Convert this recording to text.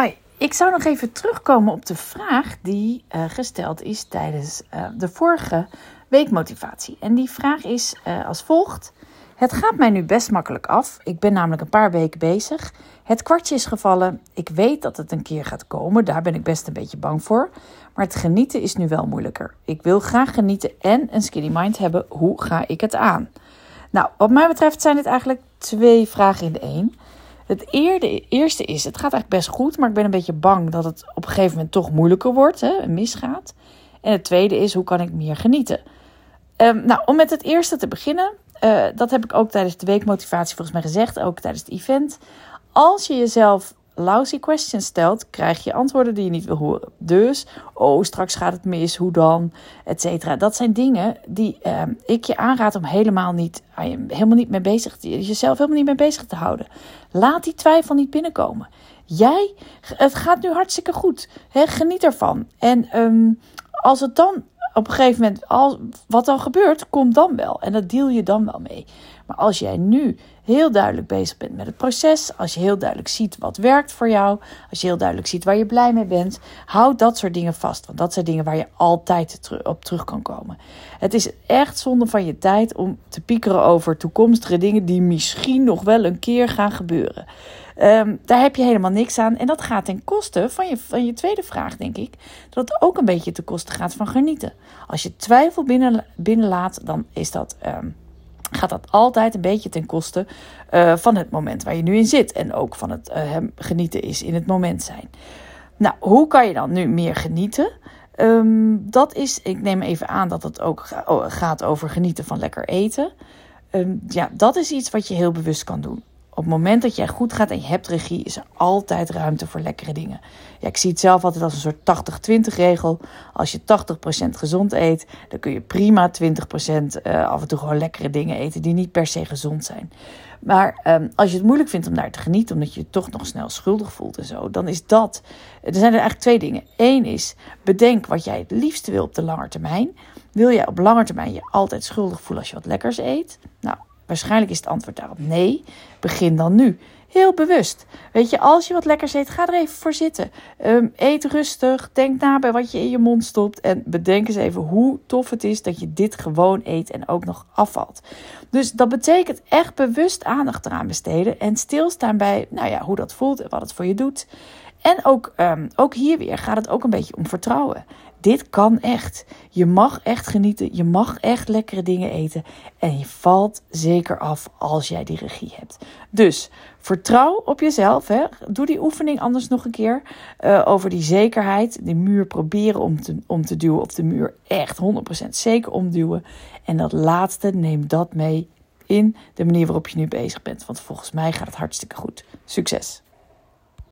Hi, ik zou nog even terugkomen op de vraag die uh, gesteld is tijdens uh, de vorige weekmotivatie. En die vraag is uh, als volgt. Het gaat mij nu best makkelijk af. Ik ben namelijk een paar weken bezig. Het kwartje is gevallen. Ik weet dat het een keer gaat komen. Daar ben ik best een beetje bang voor. Maar het genieten is nu wel moeilijker. Ik wil graag genieten en een skinny mind hebben. Hoe ga ik het aan? Nou, wat mij betreft zijn dit eigenlijk twee vragen in één. Het eerste is, het gaat eigenlijk best goed, maar ik ben een beetje bang dat het op een gegeven moment toch moeilijker wordt hè, en misgaat. En het tweede is, hoe kan ik meer genieten? Um, nou, om met het eerste te beginnen, uh, dat heb ik ook tijdens de weekmotivatie volgens mij gezegd, ook tijdens het event. Als je jezelf lousy questions stelt, krijg je antwoorden die je niet wil horen. Dus, oh, straks gaat het mis, hoe dan, et cetera. Dat zijn dingen die uh, ik je aanraad om helemaal niet, helemaal niet mee bezig, jezelf helemaal niet mee bezig te houden. Laat die twijfel niet binnenkomen. Jij, het gaat nu hartstikke goed. Hè? Geniet ervan. En um, als het dan op een gegeven moment, al, wat dan gebeurt, komt dan wel. En dat deel je dan wel mee. Maar als jij nu heel duidelijk bezig bent met het proces, als je heel duidelijk ziet wat werkt voor jou, als je heel duidelijk ziet waar je blij mee bent, houd dat soort dingen vast. Want dat zijn dingen waar je altijd op terug kan komen. Het is echt zonde van je tijd om te piekeren over toekomstige dingen die misschien nog wel een keer gaan gebeuren. Um, daar heb je helemaal niks aan. En dat gaat ten koste van je, van je tweede vraag, denk ik. Dat het ook een beetje ten koste gaat van genieten. Als je twijfel binnen, binnenlaat, dan is dat. Um, gaat dat altijd een beetje ten koste uh, van het moment waar je nu in zit. En ook van het uh, genieten is in het moment zijn. Nou, hoe kan je dan nu meer genieten? Um, dat is, ik neem even aan dat het ook gaat over genieten van lekker eten. Um, ja, dat is iets wat je heel bewust kan doen. Op het moment dat jij goed gaat en je hebt regie, is er altijd ruimte voor lekkere dingen. Ja, ik zie het zelf altijd als een soort 80-20 regel. Als je 80% gezond eet, dan kun je prima 20% uh, af en toe gewoon lekkere dingen eten die niet per se gezond zijn. Maar um, als je het moeilijk vindt om daar te genieten, omdat je je toch nog snel schuldig voelt en zo, dan is dat. Er zijn er eigenlijk twee dingen. Eén is bedenk wat jij het liefste wil op de lange termijn. Wil jij op lange termijn je altijd schuldig voelen als je wat lekkers eet? Nou, Waarschijnlijk is het antwoord daarop nee. Begin dan nu. Heel bewust. Weet je, als je wat lekkers eet, ga er even voor zitten. Um, eet rustig. Denk na bij wat je in je mond stopt. En bedenk eens even hoe tof het is dat je dit gewoon eet en ook nog afvalt. Dus dat betekent echt bewust aandacht eraan besteden. En stilstaan bij nou ja, hoe dat voelt en wat het voor je doet. En ook, um, ook hier weer gaat het ook een beetje om vertrouwen. Dit kan echt. Je mag echt genieten. Je mag echt lekkere dingen eten. En je valt zeker af als jij die regie hebt. Dus vertrouw op jezelf. Hè. Doe die oefening anders nog een keer. Uh, over die zekerheid. Die muur proberen om te, om te duwen. Of de muur echt 100% zeker omduwen. En dat laatste, neem dat mee in de manier waarop je nu bezig bent. Want volgens mij gaat het hartstikke goed. Succes!